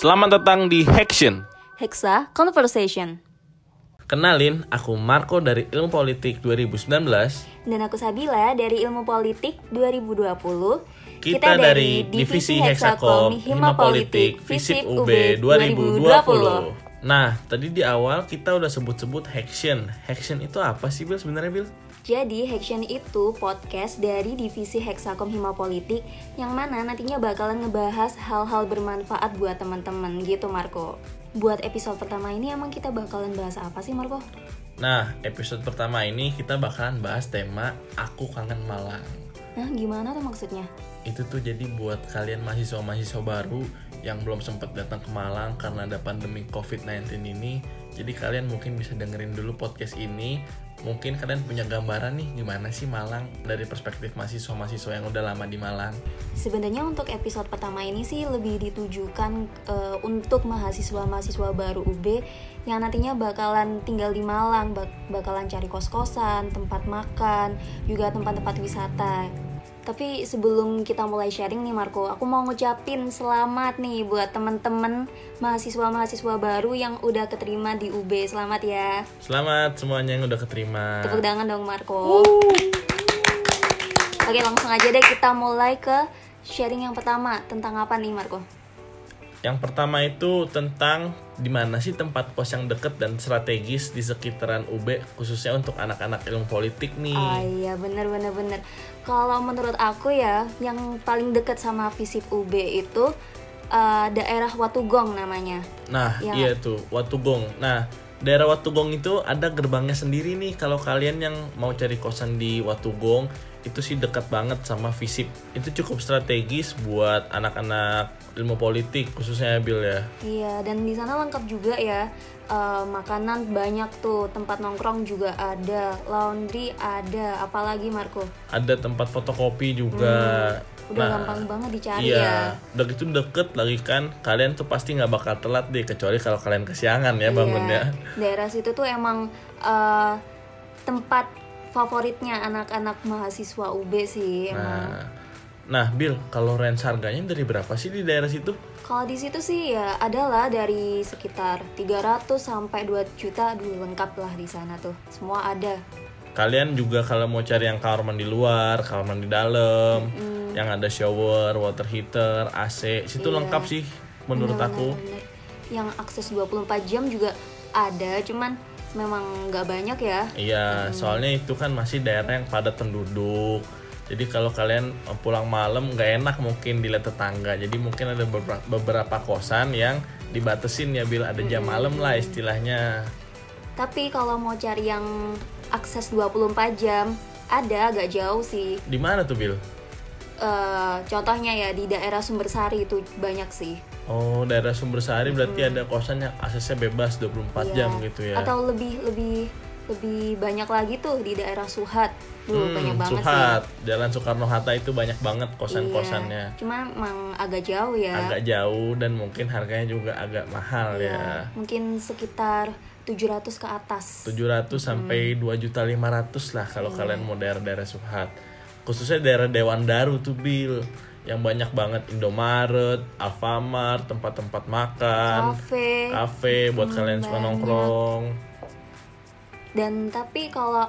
Selamat datang di Haction. Hexa Conversation. Kenalin, aku Marco dari Ilmu Politik 2019. Dan aku Sabila dari Ilmu Politik 2020. Kita, dari Divisi Hexakom Hima Politik Visip UB 2020. Nah, tadi di awal kita udah sebut-sebut Haction. Haction itu apa sih, Bil, sebenarnya, Bil? Jadi Haction itu podcast dari Divisi Hexakom Hima Politik yang mana nantinya bakalan ngebahas hal-hal bermanfaat buat teman-teman gitu Marco. Buat episode pertama ini emang kita bakalan bahas apa sih Marco? Nah, episode pertama ini kita bakalan bahas tema Aku Kangen Malang. Nah gimana tuh maksudnya? Itu tuh jadi buat kalian mahasiswa-mahasiswa baru yang belum sempat datang ke Malang karena ada pandemi COVID-19 ini. Jadi kalian mungkin bisa dengerin dulu podcast ini. Mungkin kalian punya gambaran nih gimana sih Malang dari perspektif mahasiswa-mahasiswa yang udah lama di Malang. Sebenarnya untuk episode pertama ini sih lebih ditujukan eh, untuk mahasiswa-mahasiswa baru UB yang nantinya bakalan tinggal di Malang, bak- bakalan cari kos-kosan, tempat makan, juga tempat-tempat wisata. Tapi sebelum kita mulai sharing nih Marco, aku mau ngucapin selamat nih buat temen-temen mahasiswa-mahasiswa baru yang udah keterima di UB. Selamat ya. Selamat semuanya yang udah keterima. Tepuk tangan dong Marco. Oke langsung aja deh kita mulai ke sharing yang pertama tentang apa nih Marco? Yang pertama itu tentang di mana sih tempat kos yang deket dan strategis di sekitaran UB khususnya untuk anak-anak ilmu politik nih. Ah iya bener bener bener. Kalau menurut aku ya yang paling deket sama Visip UB itu eh, daerah Watugong namanya. Nah, Ya. iya tuh Watugong. Nah, daerah Watugong itu ada gerbangnya sendiri nih. Kalau kalian yang mau cari kosan di Watugong, itu sih dekat banget sama Visip. Itu cukup strategis buat anak-anak ilmu politik khususnya Bil ya. Iya dan di sana lengkap juga ya Eh, makanan banyak tuh tempat nongkrong juga ada laundry ada apalagi Marco Ada tempat fotokopi juga. udah Nah, gampang banget dicari Iya, ya udah gitu deket lagi kan. Kalian tuh pasti nggak bakal telat deh kecuali kalau kalian kesiangan ya bangunnya. Iya, daerah situ tuh emang eh, tempat favoritnya anak-anak mahasiswa UB sih emang. Nah, nah Bill, kalau range harganya dari berapa sih di daerah situ? Kalau di situ sih ya adalah dari sekitar 300 sampai 2 juta dulu lengkap lah di sana tuh. Semua ada. Kalian juga kalau mau cari yang kamar mandi luar, kamar mandi dalam, yang ada shower, water heater, AC, situ Iya. lengkap sih menurut Bener, aku. bener, bener. Yang akses 24 jam juga ada, cuman memang nggak banyak ya. Iya, soalnya itu kan masih daerah yang padat penduduk. Jadi kalau kalian eh, pulang malam nggak enak mungkin dilihat tetangga. Jadi mungkin ada beberapa, kosan yang dibatesin ya bila ada jam malam lah istilahnya. Tapi kalau mau cari yang akses 24 jam ada agak jauh sih. Di mana tuh Bil? Eh, contohnya ya di daerah Sumbersari itu banyak sih. Oh, daerah Sumbersari berarti ada kosan yang aksesnya bebas 24 Iya. jam gitu ya. Atau lebih lebih lebih banyak lagi tuh di daerah Suhat. Duh, Hmm, banyak banget Suhat, Jalan Soekarno Hatta itu banyak banget sih. kosan-kosannya. Iya. Cuma emang agak jauh ya. Agak jauh dan mungkin harganya juga agak mahal ya. Iya, Mungkin sekitar 700 ke atas. 700 sampai 2.500 lah kalau kalian mau daerah-daerah Suhat. Khususnya daerah Dewan Daru tuh Bil yang banyak banget Indomaret, Alfamart, tempat-tempat makan, Cafe. kafe buat kalian suka nongkrong. Dan tapi kalau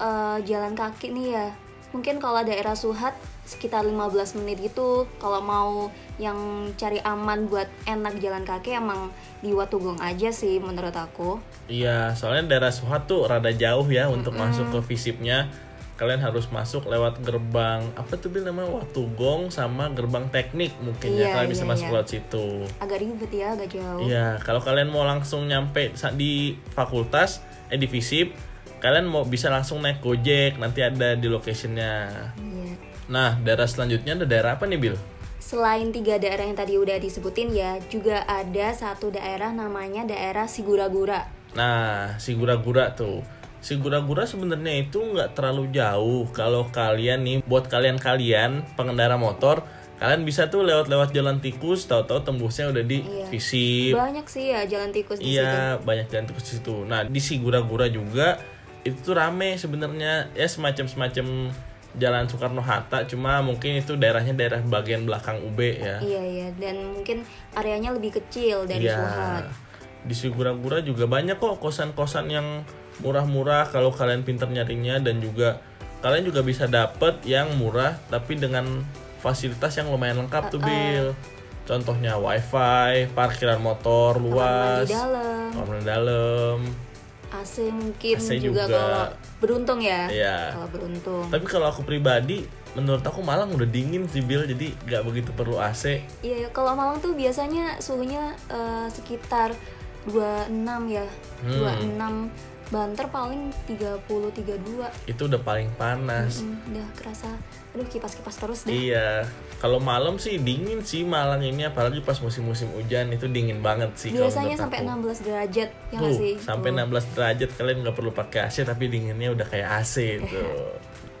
eh, jalan kaki nih ya, mungkin kalau daerah Suhat sekitar 15 menit gitu. Kalau mau yang cari aman buat enak jalan kaki emang di Watugong aja sih menurut aku. Iya, soalnya daerah Suhat tuh rada jauh ya untuk masuk ke visipnya. Kalian harus masuk lewat gerbang apa tuh bil namanya Watugong sama gerbang teknik mungkin ya Iya, kalian bisa iya, masuk iya. lewat situ. Agak ribet ya, agak jauh. Iya, kalau kalian mau langsung nyampe di fakultas eh di visip, kalian mau bisa langsung naik Gojek, nanti ada di locationnya. Iya. Nah, daerah selanjutnya ada daerah apa nih, Bil? Selain tiga daerah yang tadi udah disebutin ya, juga ada satu daerah namanya daerah Sigura-gura. Nah, si gura-gura tuh. Si gura-gura sebenarnya itu nggak terlalu jauh kalau kalian nih buat kalian-kalian pengendara motor kalian bisa tuh lewat-lewat jalan tikus tahu-tahu tembusnya udah di Iya. visip Banyak sih ya jalan tikus di situ. Iya, banyak jalan tikus di situ. Nah, di si gura-gura juga itu tuh rame sebenarnya ya semacam semacam Jalan Soekarno Hatta cuma mungkin itu daerahnya daerah bagian belakang UB ya. Iya iya dan mungkin areanya lebih kecil dari Iya. Suhat. Di Sigura-gura juga banyak kok kosan-kosan yang murah-murah kalau kalian pinter nyarinya dan juga kalian juga bisa dapet yang murah tapi dengan fasilitas yang lumayan lengkap tuh Bill. Contohnya wifi, parkiran motor Kamar luas, mandi dalam, kamar dalam. AC mungkin AC juga, juga. kalau beruntung ya. Iya. Kalau beruntung. Tapi kalau aku pribadi, menurut aku Malang udah dingin sih Bill, jadi nggak begitu perlu AC. Iya, kalau Malang tuh biasanya suhunya eh, sekitar 26 ya. Hmm. 26 Banter paling 30 32. Itu udah paling panas. Hmm, udah kerasa aduh kipas-kipas terus deh. Iya, kalau malam sih dingin sih Malang ini apalagi pas musim-musim hujan itu dingin banget sih. Biasanya sampai aku. 16 derajat ya Tuh, sih? sampai Tuh. 16 derajat kalian nggak perlu pakai AC tapi dinginnya udah kayak AC itu.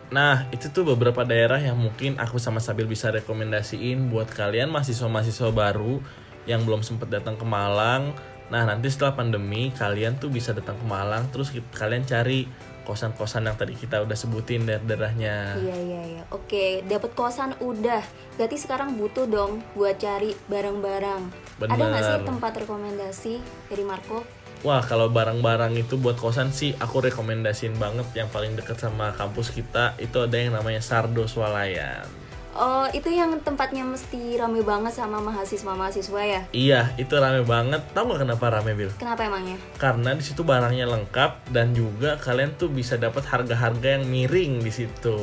Nah, itu tuh beberapa daerah yang mungkin aku sama Sabil bisa rekomendasiin buat kalian mahasiswa-mahasiswa baru yang belum sempat datang ke Malang. Nah, nanti setelah pandemi kalian tuh bisa datang ke Malang terus kalian cari kosan-kosan yang tadi kita udah sebutin daerah-daerahnya. Iya iya iya. Oke, dapat kosan udah. Berarti sekarang butuh dong buat cari barang-barang. Ada nggak sih tempat rekomendasi dari Marco? Wah kalau barang-barang itu buat kosan sih aku rekomendasiin banget yang paling deket sama kampus kita itu ada yang namanya Sardo Swalayan. Oh, itu yang tempatnya mesti rame banget sama mahasiswa-mahasiswa ya? Iya itu rame banget. Tahu nggak kenapa rame Bil? Kenapa emangnya? Karena di situ barangnya lengkap dan juga kalian tuh bisa dapat harga-harga yang miring di situ.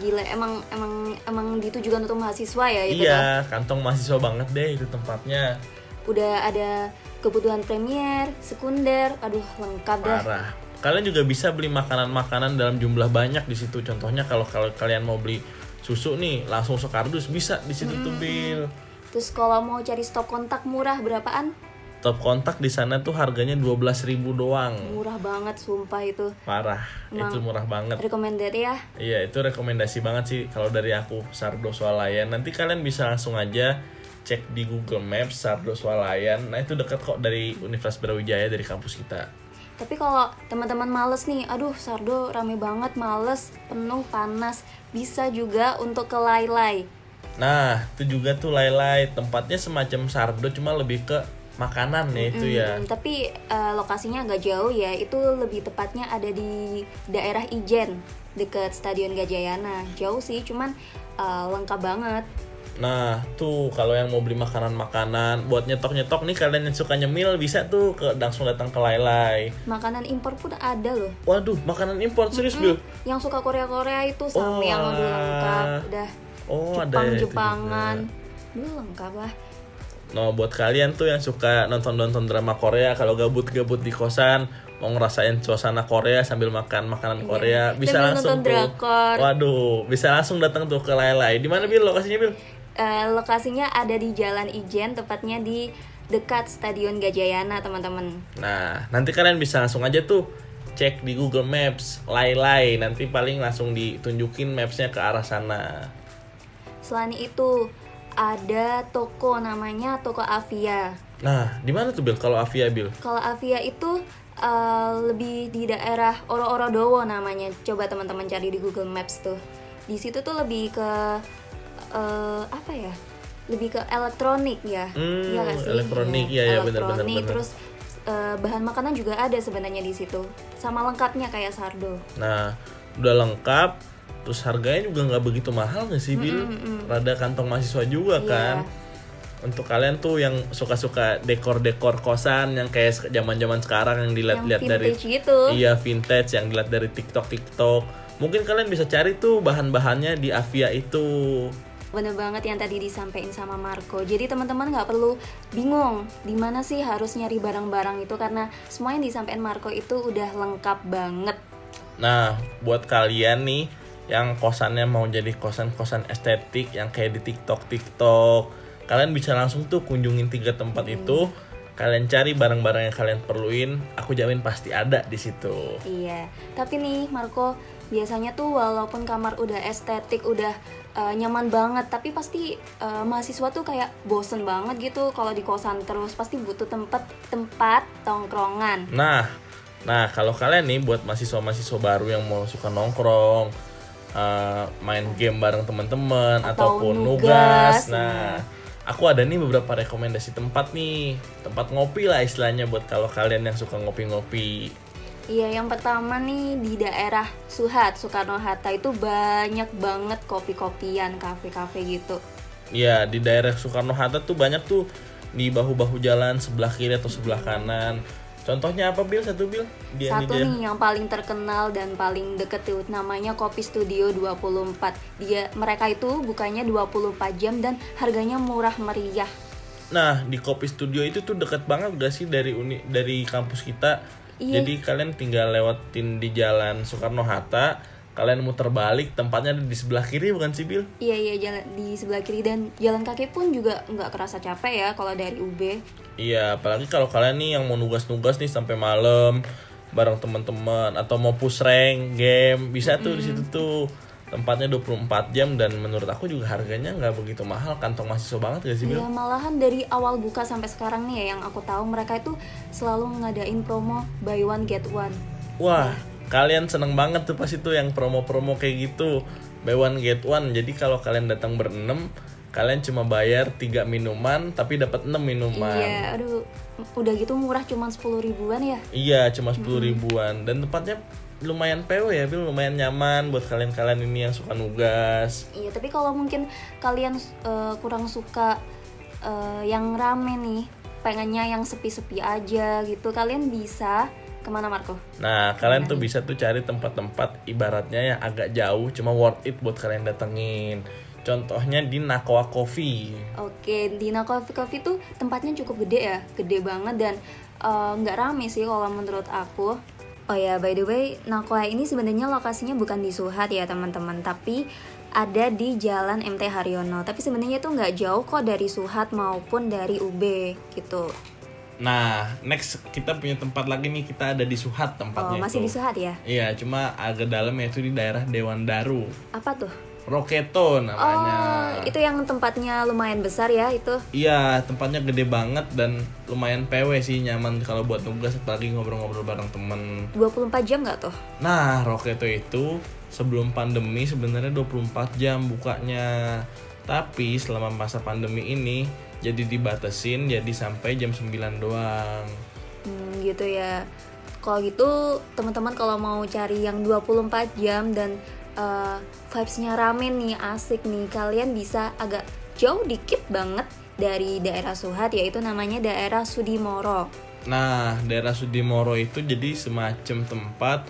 Gila, emang emang emang ditujukan untuk mahasiswa ya itu iya kantong mahasiswa banget deh itu tempatnya Udah ada kebutuhan premier, sekunder, aduh lengkap dah. parah. Kalian juga bisa beli makanan-makanan dalam jumlah banyak di situ. Contohnya kalau kalau kalian mau beli susu nih langsung sekardus bisa di situ tuh Bil. Terus kalau mau cari stok kontak murah berapaan? Top kontak di sana tuh harganya 12.000 doang. Murah banget sumpah itu. Parah, Emang itu murah banget. Recommended ya. Iya, itu rekomendasi banget sih kalau dari aku Sardo Swalayan. Nanti kalian bisa langsung aja cek di Google Maps Sardo Swalayan. Nah, itu dekat kok dari Universitas Brawijaya dari kampus kita. Tapi kalau teman-teman males nih, aduh Sardo rame banget, males, penuh, panas, bisa juga untuk ke Lailai. Nah, itu juga tuh Lailai, tempatnya semacam Sardo cuma lebih ke makanan ya itu ya. Hmm, tapi eh, lokasinya agak jauh ya, itu lebih tepatnya ada di daerah Ijen, deket Stadion Gajayana. Jauh sih, cuman eh, lengkap banget. Nah, tuh kalau yang mau beli makanan-makanan buat nyetok-nyetok nih kalian yang suka nyemil bisa tuh ke langsung datang ke Lailai. Makanan impor pun ada loh. Waduh, makanan impor serius, Bil? Yang suka Korea-Korea itu Oh, samyang udah lengkap, udah Oh, ada ya juga. Duh lengkap lah. Nah, buat kalian tuh yang suka nonton-nonton drama Korea, kalau gabut-gabut di kosan, mau ngerasain suasana Korea sambil makan makanan Korea, bisa Sambil langsung tuh. drakor. Waduh, bisa langsung datang tuh ke Lailai. Di mana Bil lokasinya Bil? Eh, lokasinya ada di Jalan Ijen, tepatnya di dekat Stadion Gajayana, teman-teman. Nah, nanti kalian bisa langsung aja tuh cek di Google Maps Lailai. Nanti paling langsung ditunjukin mapsnya ke arah sana. Selain itu, ada toko namanya Toko Avia. Nah, di mana tuh Bil kalau Avia Bil? Kalau Avia itu eh, lebih di daerah Oro-Oro Dowo namanya. Coba teman-teman cari di Google Maps tuh. Di situ tuh lebih ke eh, apa ya? Lebih ke elektronik ya. Hmm, Iya nggak sih? elektronik, iya, iya, benar, benar, Elektronik, benar. Terus eh, bahan makanan juga ada sebenarnya di situ. Sama lengkapnya kayak sardo. Nah, udah lengkap, terus harganya juga nggak begitu mahal nggak sih, Bil? Rada kantong mahasiswa juga Iya. kan. Untuk kalian tuh yang suka-suka dekor-dekor kosan yang kayak zaman-zaman sekarang yang dilihat-lihat dari gitu. Iya, vintage yang dilihat dari TikTok TikTok. Mungkin kalian bisa cari tuh bahan-bahannya di Avia itu. Bener banget yang tadi disampaikan sama Marco. Jadi teman-teman nggak perlu bingung di mana sih harus nyari barang-barang itu karena semua yang disampaikan Marco itu udah lengkap banget. Nah, buat kalian nih yang kosannya mau jadi kosan-kosan estetik yang kayak di TikTok TikTok, kalian bisa langsung tuh kunjungin tiga tempat itu. Kalian cari barang-barang yang kalian perluin, aku jamin pasti ada di situ. Iya. Tapi nih Marco biasanya tuh walaupun kamar udah estetik, udah uh, nyaman banget, tapi pasti uh, mahasiswa tuh kayak bosen banget gitu kalau di kosan terus pasti butuh tempat tempat tongkrongan. Nah, nah kalau kalian nih buat mahasiswa-mahasiswa baru yang mau suka nongkrong, uh, main game bareng teman-teman Atau ataupun nugas. nugas. Nah, aku ada nih beberapa rekomendasi tempat nih, tempat ngopi lah istilahnya buat kalau kalian yang suka ngopi-ngopi. Iya, yang pertama nih di daerah Suhat, Soekarno Hatta itu banyak banget kopi-kopian, kafe-kafe gitu. Iya, di daerah Soekarno Hatta tuh banyak tuh di bahu-bahu jalan sebelah kiri atau sebelah kanan. Contohnya apa Bil? Satu Bil? Di Satu dia. nih yang paling terkenal dan paling deket tuh namanya Kopi Studio 24. Dia mereka itu bukanya 24 jam dan harganya murah meriah. Nah, di Kopi Studio itu tuh deket banget gak sih dari uni dari kampus kita? Iya. Jadi kalian tinggal lewatin di jalan Soekarno Hatta, kalian muter balik, tempatnya ada di sebelah kiri bukan sih Bil? Iya iya jalan di sebelah kiri dan jalan kaki pun juga nggak kerasa capek ya kalau dari UB. Iya, apalagi kalau kalian nih yang mau nugas-nugas nih sampai malam bareng teman-teman atau mau push rank game, bisa tuh di situ tuh. Tempatnya 24 jam dan menurut aku juga harganya nggak begitu mahal, kantong mahasiswa banget gak sih Bil? Iya malahan dari awal buka sampai sekarang nih ya yang aku tahu mereka itu selalu ngadain promo buy one get one. Wah, kalian seneng banget tuh pas itu yang promo-promo kayak gitu. Buy one get one. Jadi kalau kalian datang berenam, kalian cuma bayar 3 minuman tapi dapat 6 minuman. Iya, aduh udah gitu murah cuma 10 ribuan ya. Iya, cuma 10 ribuan dan tempatnya lumayan PW ya, Bil, lumayan nyaman buat kalian-kalian ini yang suka nugas. Iya, tapi kalau mungkin kalian eh, kurang suka eh, yang rame nih, pengennya yang sepi-sepi aja gitu, kalian bisa ke mana Marco? Nah, kalian tuh bisa tuh cari tempat-tempat ibaratnya yang agak jauh cuma worth it buat kalian datengin. Contohnya di Nakoa Coffee. Oke, Dina Coffee Coffee tuh tempatnya cukup gede ya, gede banget dan eh, nggak rame sih kalau menurut aku. Oh ya, by the way, Nakoa ini sebenarnya lokasinya bukan di Suhat ya teman-teman, tapi ada di Jalan MT Haryono. Tapi sebenarnya tuh nggak jauh kok dari Suhat maupun dari UB gitu. Nah, next kita punya tempat lagi nih, kita ada di Suhat Oh, tempatnya masih itu. di Suhat ya? Iya, cuma agak dalam yaitu di daerah Dewan Daru. Apa tuh? Roketo namanya. Oh, itu yang tempatnya lumayan besar ya itu. Iya, tempatnya gede banget dan lumayan PW sih, nyaman kalau buat nugas apalagi ngobrol-ngobrol bareng temen. 24 jam nggak tuh? Nah, Roketo itu sebelum pandemi sebenarnya 24 jam bukanya. Tapi selama masa pandemi ini jadi dibatasin jadi sampai jam 9 doang. Hmm, gitu ya. Kalau gitu teman-teman kalau mau cari yang 24 jam dan uh, vibes-nya rame nih, asik nih, kalian bisa agak jauh dikit banget dari daerah Suhat yaitu namanya daerah Sudimoro. Nah, daerah Sudimoro itu jadi semacam tempat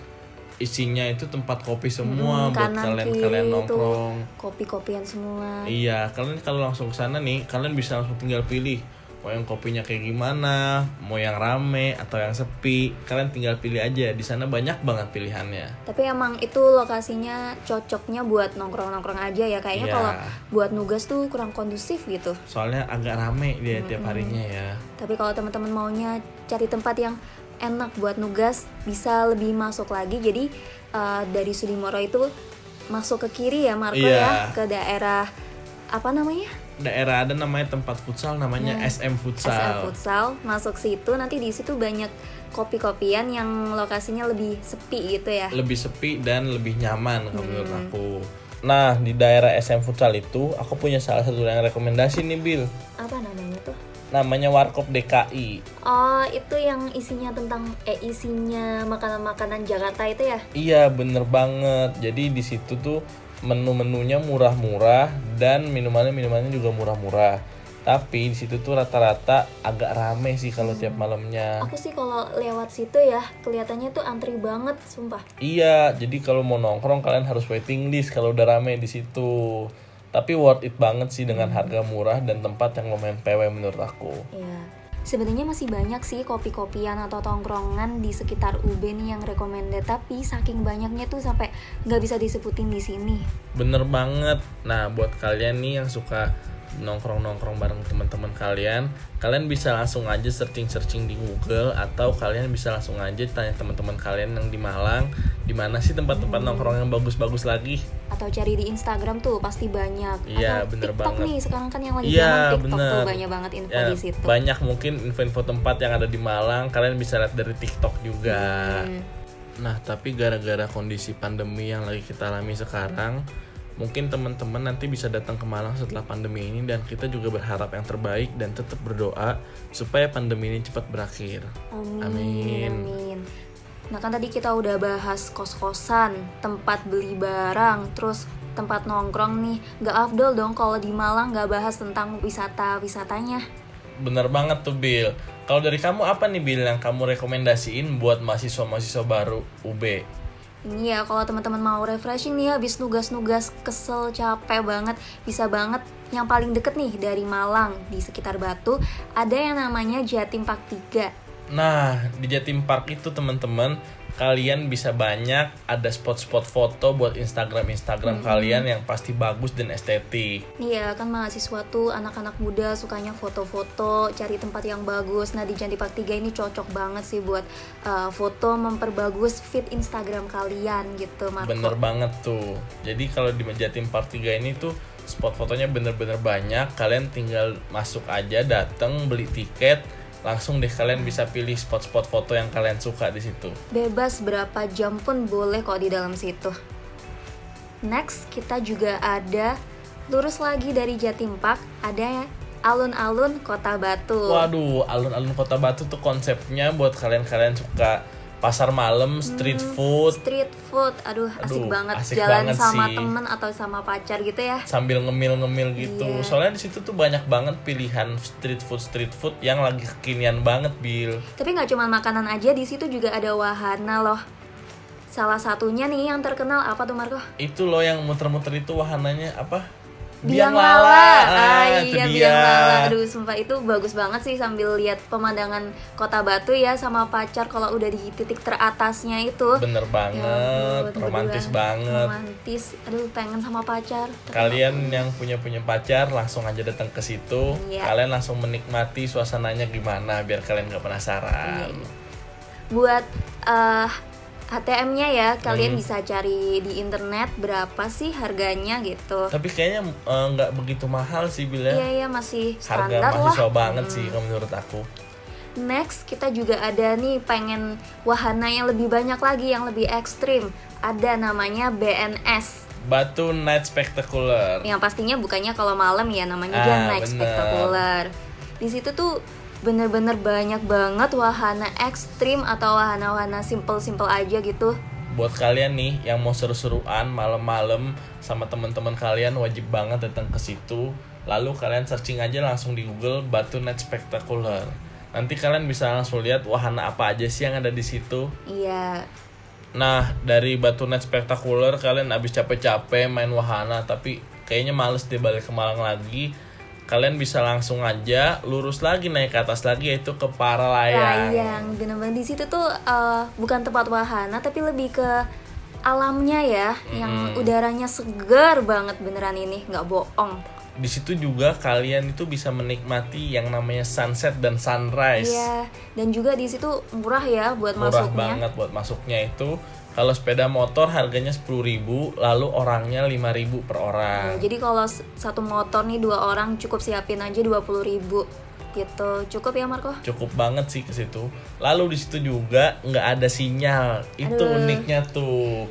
isinya itu tempat kopi semua Hmm, buat kalian kiri kalian nongkrong. kopi-kopian semua. Iya, kalian kalau langsung ke sana nih, kalian bisa langsung tinggal pilih mau yang kopinya kayak gimana, mau yang rame atau yang sepi. Kalian tinggal pilih aja. Di sana banyak banget pilihannya. Tapi emang itu lokasinya cocoknya buat nongkrong-nongkrong aja ya. Kayaknya Iya. kalau buat nugas tuh kurang kondusif gitu. Soalnya agak rame dia tiap harinya ya. Tapi kalau teman-teman maunya cari tempat yang enak buat nugas, bisa lebih masuk lagi. Jadi eh, dari Sudimoro itu masuk ke kiri ya Marco Iya. ya, ke daerah apa namanya? Daerah ada namanya tempat futsal namanya Nah, SM Futsal. SM Futsal. Masuk situ nanti di situ banyak kopi-kopian yang lokasinya lebih sepi gitu ya. Lebih sepi dan lebih nyaman kalau menurut Hmm. aku. Nah, di daerah SM Futsal itu aku punya salah satu yang rekomendasi nih, Bill. Apa namanya tuh? Namanya Warkop DKI. Oh, itu yang isinya tentang eh isinya makanan-makanan Jakarta itu ya? Iya bener banget. Jadi di situ tuh menu-menunya murah-murah dan minumannya-minumannya juga murah-murah. Tapi di situ tuh rata-rata agak rame sih kalau tiap malamnya. Aku sih kalau lewat situ ya, kelihatannya tuh antri banget, sumpah. Iya, jadi kalau mau nongkrong kalian harus waiting list kalau udah rame di situ. Tapi worth it banget sih dengan harga murah dan tempat yang lumayan PW menurut aku. Iya. Sebenarnya masih banyak sih kopi-kopian atau tongkrongan di sekitar UB nih yang recommended, tapi saking banyaknya tuh sampai nggak bisa disebutin di sini. Bener banget. Nah, buat kalian nih yang suka nongkrong-nongkrong bareng teman-teman kalian, kalian bisa langsung aja searching-searching di Google atau kalian bisa langsung aja tanya teman-teman kalian yang di Malang, di mana sih tempat-tempat nongkrong yang bagus-bagus lagi? Atau cari di Instagram tuh pasti banyak. Iya, bener TikTok banget. nih, sekarang kan yang lagi zaman TikTok tuh bener. banyak banget info Ya, di situ. banyak mungkin info-info tempat yang ada di Malang, kalian bisa lihat dari TikTok juga. Hmm. Nah, tapi gara-gara kondisi pandemi yang lagi kita alami sekarang, mungkin teman-teman nanti bisa datang ke Malang setelah pandemi ini dan kita juga berharap yang terbaik dan tetap berdoa supaya pandemi ini cepat berakhir. Amin. Amin. Amin. Nah kan tadi kita udah bahas kos-kosan, tempat beli barang, terus tempat nongkrong nih. Gak afdol dong kalau di Malang gak bahas tentang wisata-wisatanya. Bener banget tuh Bill. Kalau dari kamu apa nih Bill yang kamu rekomendasiin buat mahasiswa-mahasiswa baru UB? Ini ya kalau teman-teman mau refreshing nih habis nugas-nugas kesel capek banget bisa banget. Yang paling deket nih dari Malang di sekitar Batu ada yang namanya Jatim Park 3 Nah, di Jatim Park itu teman-teman, kalian bisa banyak ada spot-spot foto buat Instagram-Instagram kalian yang pasti bagus dan estetik. Iya kan mahasiswa tuh anak-anak muda sukanya foto-foto, cari tempat yang bagus. Nah di Jatim Park 3 ini cocok banget sih buat uh, foto memperbagus feed Instagram kalian gitu Marco. Bener banget tuh. Jadi kalau di Jatim Park 3 ini tuh spot fotonya bener-bener banyak. Kalian tinggal masuk aja, dateng, beli tiket, langsung deh kalian bisa pilih spot-spot foto yang kalian suka di situ. Bebas berapa jam pun boleh kok di dalam situ. Next, kita juga ada lurus lagi dari Jatim Park, ada alun-alun Kota Batu. Waduh, alun-alun Kota Batu tuh konsepnya buat kalian-kalian suka pasar malam, street food, Street food, aduh asik Aduh, banget asik jalan banget sama sih. temen atau sama pacar gitu ya. sambil ngemil-ngemil gitu. Iya. Soalnya di situ tuh banyak banget pilihan street food street food yang lagi kekinian banget, Bill. Tapi nggak cuma makanan aja, di situ juga ada wahana loh. Salah satunya nih yang terkenal apa tuh Marco? Itu loh yang muter-muter itu wahananya apa? Biang lala. Ah, itu iya biang lala. Aduh, sumpah itu bagus banget sih sambil lihat pemandangan kota Batu ya sama pacar kalau udah di titik teratasnya itu. Bener banget, Ya romantis berdua. banget. Romantis. Aduh, pengen sama pacar. Tapi Kalian yang punya punya pacar langsung aja datang ke situ. Iya. Kalian langsung menikmati suasananya gimana biar kalian nggak penasaran. Iya, iya. Buat eh, HTM-nya ya, kalian Hmm. bisa cari di internet berapa sih harganya gitu. Tapi kayaknya eh, nggak begitu mahal sih bila Iya, iya masih harga standar lah. banget sih kalau menurut aku. Next, kita juga ada nih pengen wahana yang lebih banyak lagi, yang lebih ekstrim. Ada namanya BNS. Batu Night Spectacular. Yang pastinya bukannya kalau malam ya, namanya Ah, night bener. spectacular. Di situ tuh bener-bener banyak banget wahana ekstrim atau wahana-wahana simple-simple aja gitu. Buat kalian nih yang mau seru-seruan malam-malam sama teman-teman kalian wajib banget datang ke situ. Lalu kalian searching aja langsung di Google Batu Night Spectacular. Nanti kalian bisa langsung lihat wahana apa aja sih yang ada di situ. Iya, Nah, dari Batu Night Spectacular kalian abis capek-capek main wahana tapi kayaknya males deh balik ke Malang lagi. Kalian bisa langsung aja lurus lagi naik ke atas lagi yaitu ke Paralayang. Layang, bener-bener di situ tuh eh, bukan tempat wahana tapi lebih ke alamnya ya, yang udaranya segar banget beneran ini, nggak bohong. Di situ juga kalian itu bisa menikmati yang namanya sunset dan sunrise. Iya, dan juga di situ murah ya buat Murah masuknya. banget buat masuknya itu. Kalau sepeda motor harganya 10.000, lalu orangnya 5.000 per orang. Nah, jadi kalau satu motor nih dua orang cukup siapin aja 20.000 ribu gitu. Cukup ya Marco? cukup banget sih ke situ. Lalu di situ juga nggak ada sinyal. Itu Aduh. uniknya tuh.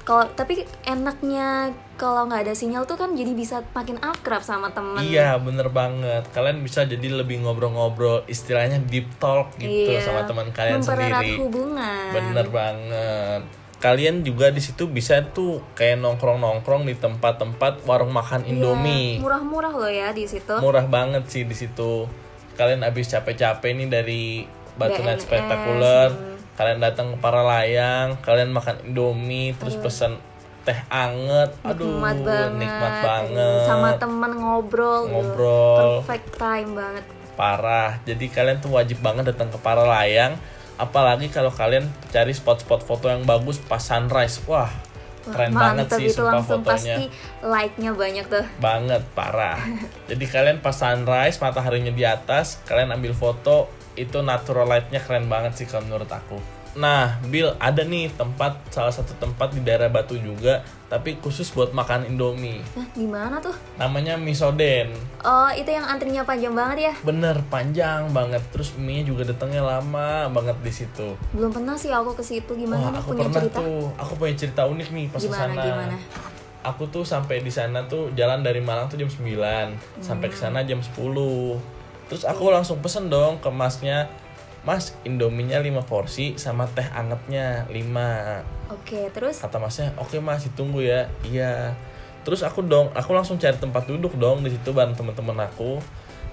Kalau tapi enaknya kalau nggak ada sinyal tuh kan jadi bisa makin akrab sama temen. Iya, bener banget. Kalian bisa jadi lebih ngobrol-ngobrol, istilahnya deep talk gitu Iya, sama teman kalian sendiri. hubungan. Bener banget. Kalian juga di situ bisa tuh kayak nongkrong-nongkrong di tempat-tempat warung makan Iya, Indomie. Murah-murah loh ya di situ. Murah banget sih di situ. Kalian abis capek-capek nih dari Batu Night Spectacular. Kalian datang ke Paralayang, kalian makan Indomie, terus pesen teh anget. Aduh, nikmat banget. nikmat banget. Sama temen ngobrol. Ngobrol. Perfect time banget. Parah. Jadi kalian tuh wajib banget datang ke Paralayang. Apalagi kalau kalian cari spot-spot foto yang bagus pas sunrise. Wah, Wah, keren banget mantep sih itu langsung fotonya. pasti like-nya banyak tuh. banget parah jadi kalian pas sunrise mataharinya di atas kalian ambil foto itu natural lightnya keren banget sih kalau menurut aku Nah, Bill, ada nih tempat salah satu tempat di daerah Batu juga, tapi khusus buat makan Indomie. Nah, di mana tuh? Namanya Misoden. Oh, itu yang antrinya panjang banget ya? Bener, panjang banget. Terus mie juga datangnya lama banget di situ. Belum pernah sih aku ke situ. Gimana Wah, nih aku punya pernah cerita? tuh. Aku punya cerita unik nih pas Gimana, ke sana. gimana? Aku tuh sampai di sana tuh jalan dari Malang tuh jam 9, sampai ke Hmm. sana jam 10. Terus aku langsung pesen dong ke masnya, Mas, Indominya 5 porsi sama teh angetnya 5 Oke, terus? kata masnya oke mas ditunggu ya. Iya. Terus aku dong aku langsung cari tempat duduk dong di situ bareng teman-teman aku.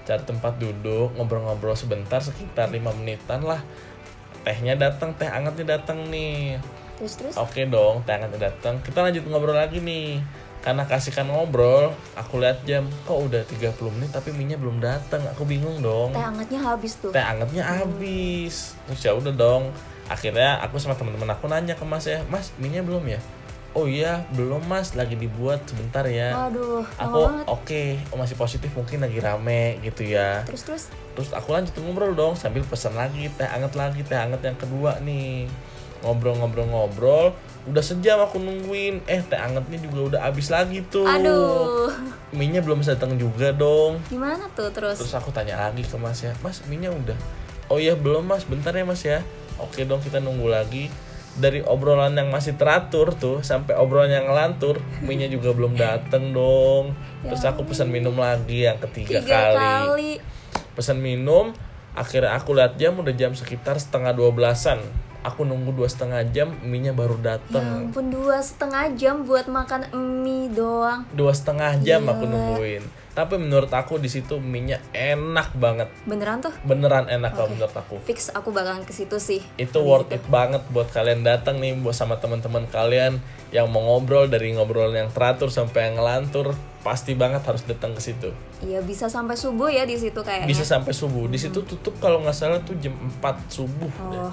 Cari tempat duduk ngobrol-ngobrol sebentar sekitar lima menitan lah. Tehnya datang teh angetnya datang nih. Terus terus? oke dong teh angetnya datang kita lanjut ngobrol lagi nih karena kasihkan ngobrol aku lihat jam kok udah 30 menit tapi minyak belum datang aku bingung dong. Teh hangatnya habis tuh. teh angetnya habis. Terus ya udah dong. Akhirnya aku sama teman-teman aku nanya ke mas ya mas minyak belum ya? Oh iya belum mas. Lagi dibuat sebentar ya. Lama aku oke oh, masih positif mungkin lagi rame gitu ya. Terus terus? terus aku lanjut ngobrol dong sambil pesan lagi teh anget lagi teh anget yang kedua nih ngobrol-ngobrol-ngobrol udah sejam aku nungguin eh teh angetnya juga udah habis lagi tuh Aduh. minyak belum datang juga dong Gimana tuh terus? Terus aku tanya lagi ke mas ya, mas minyak udah? Oh iya belum mas, bentar ya mas ya. Oke dong kita nunggu lagi. Dari obrolan yang masih teratur tuh sampai obrolan yang ngelantur, minyak juga belum dateng dong. Terus aku pesan minum lagi yang ketiga Tiga kali. kali. Pesan minum, akhirnya aku lihat jam udah jam sekitar setengah dua belasan. Aku nunggu dua setengah jam, minyak baru Ya dateng. ampun dua setengah jam buat makan mie doang. Dua setengah jam aku Gila. nungguin. Tapi menurut aku di situ minyak enak banget. Beneran tuh? Beneran enak kalau menurut aku. Fix aku bakalan ke situ sih. itu worth it banget buat kalian datang nih buat sama teman-teman kalian yang mau ngobrol dari ngobrol yang teratur sampai yang ngelantur pasti banget harus datang ke situ Iya bisa sampai subuh ya di situ kayaknya. bisa sampai subuh di situ tutup kalau nggak salah tuh jam 4 subuh Oh,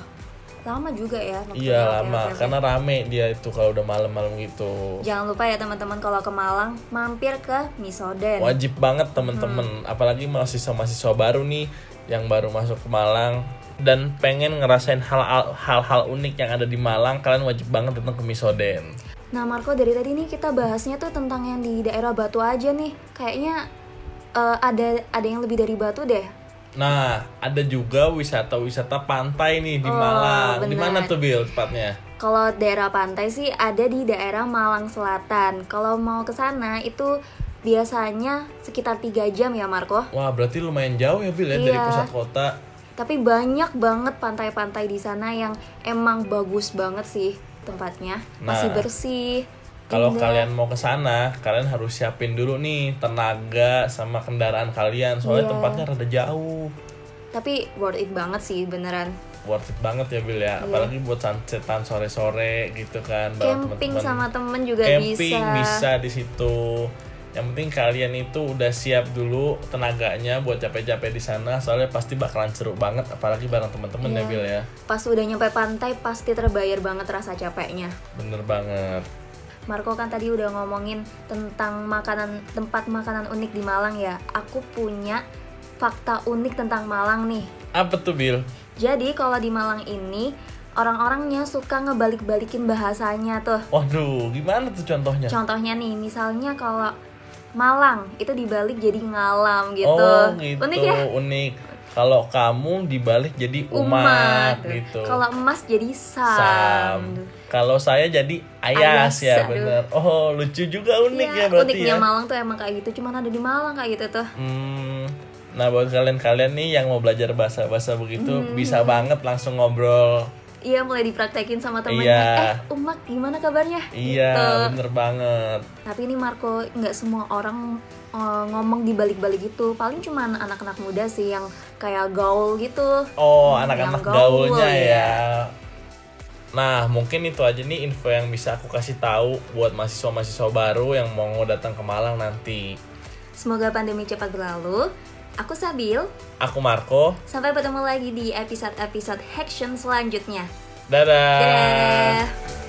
lama juga ya. iya lama oke. karena rame dia itu kalau udah malam-malam gitu Jangan lupa ya teman-teman kalau ke Malang mampir ke Misoden. wajib banget temen-temen apalagi mahasiswa-mahasiswa baru nih yang baru masuk ke Malang dan pengen ngerasain hal- hal-hal unik yang ada di Malang kalian wajib banget datang ke Misoden Nah Marco dari tadi nih kita bahasnya tuh tentang yang di daerah Batu aja nih. Kayaknya eh, ada ada yang lebih dari Batu deh. Nah, ada juga wisata-wisata pantai nih di Oh, Malang. Di mana tuh Bill tepatnya? Kalau daerah pantai sih ada di daerah Malang Selatan. Kalau mau ke sana itu biasanya sekitar 3 jam ya Marco. Wah, berarti lumayan jauh ya Bill ya dari Iya. pusat kota. Tapi banyak banget pantai-pantai di sana yang emang bagus banget sih tempatnya. Masih Nah, bersih. Kalau indah. kalian mau ke sana, kalian harus siapin dulu nih tenaga sama kendaraan kalian soalnya Iya. tempatnya rada jauh. Tapi worth it banget sih beneran. Worth it banget ya Bill ya, apalagi buat sunsetan sore-sore gitu kan Camping teman-teman. sama temen juga camping bisa. bisa di situ. Yang penting kalian itu udah siap dulu tenaganya buat capek-capek di sana, soalnya pasti bakalan seru banget, apalagi bareng teman-teman ya Iya. Bill ya. Pas udah nyampe pantai pasti terbayar banget rasa capeknya. Bener banget. Marco kan tadi udah ngomongin tentang makanan tempat makanan unik di Malang ya. Aku punya fakta unik tentang Malang nih. Apa tuh Bill? Jadi kalau di Malang ini orang-orangnya suka ngebalik-balikin bahasanya tuh. Waduh, gimana tuh contohnya? Contohnya nih, misalnya kalau Malang itu dibalik jadi ngalam gitu. Oh gitu, Unik ya? unik. Kalau kamu dibalik jadi umat, gitu. Kalau emas jadi sam. Sam. Kalau saya jadi ayas, Ayas, ya aduh. bener. Oh lucu juga unik Iya, ya berarti uniknya ya. Malang tuh emang kayak gitu. Cuman ada di Malang kayak gitu tuh. Hmm, nah buat kalian-kalian nih yang mau belajar bahasa-bahasa begitu Hmm. bisa banget langsung ngobrol. Iya mulai dipraktekin sama temennya. Iya. Eh, Umak gimana kabarnya? Iya, Gitu. bener banget. Tapi ini Marco nggak semua orang eh, ngomong di balik-balik gitu. Paling cuman anak-anak muda sih yang kayak gaul gitu. Oh, Hmm, anak-anak gaul, gaulnya ya. ya. Nah, mungkin itu aja nih info yang bisa aku kasih tahu buat mahasiswa-mahasiswa baru yang mau datang ke Malang nanti. Semoga pandemi cepat berlalu. Aku Sabil. Aku Marco. Sampai bertemu lagi di episode-episode Action selanjutnya. Dadah. Dadah.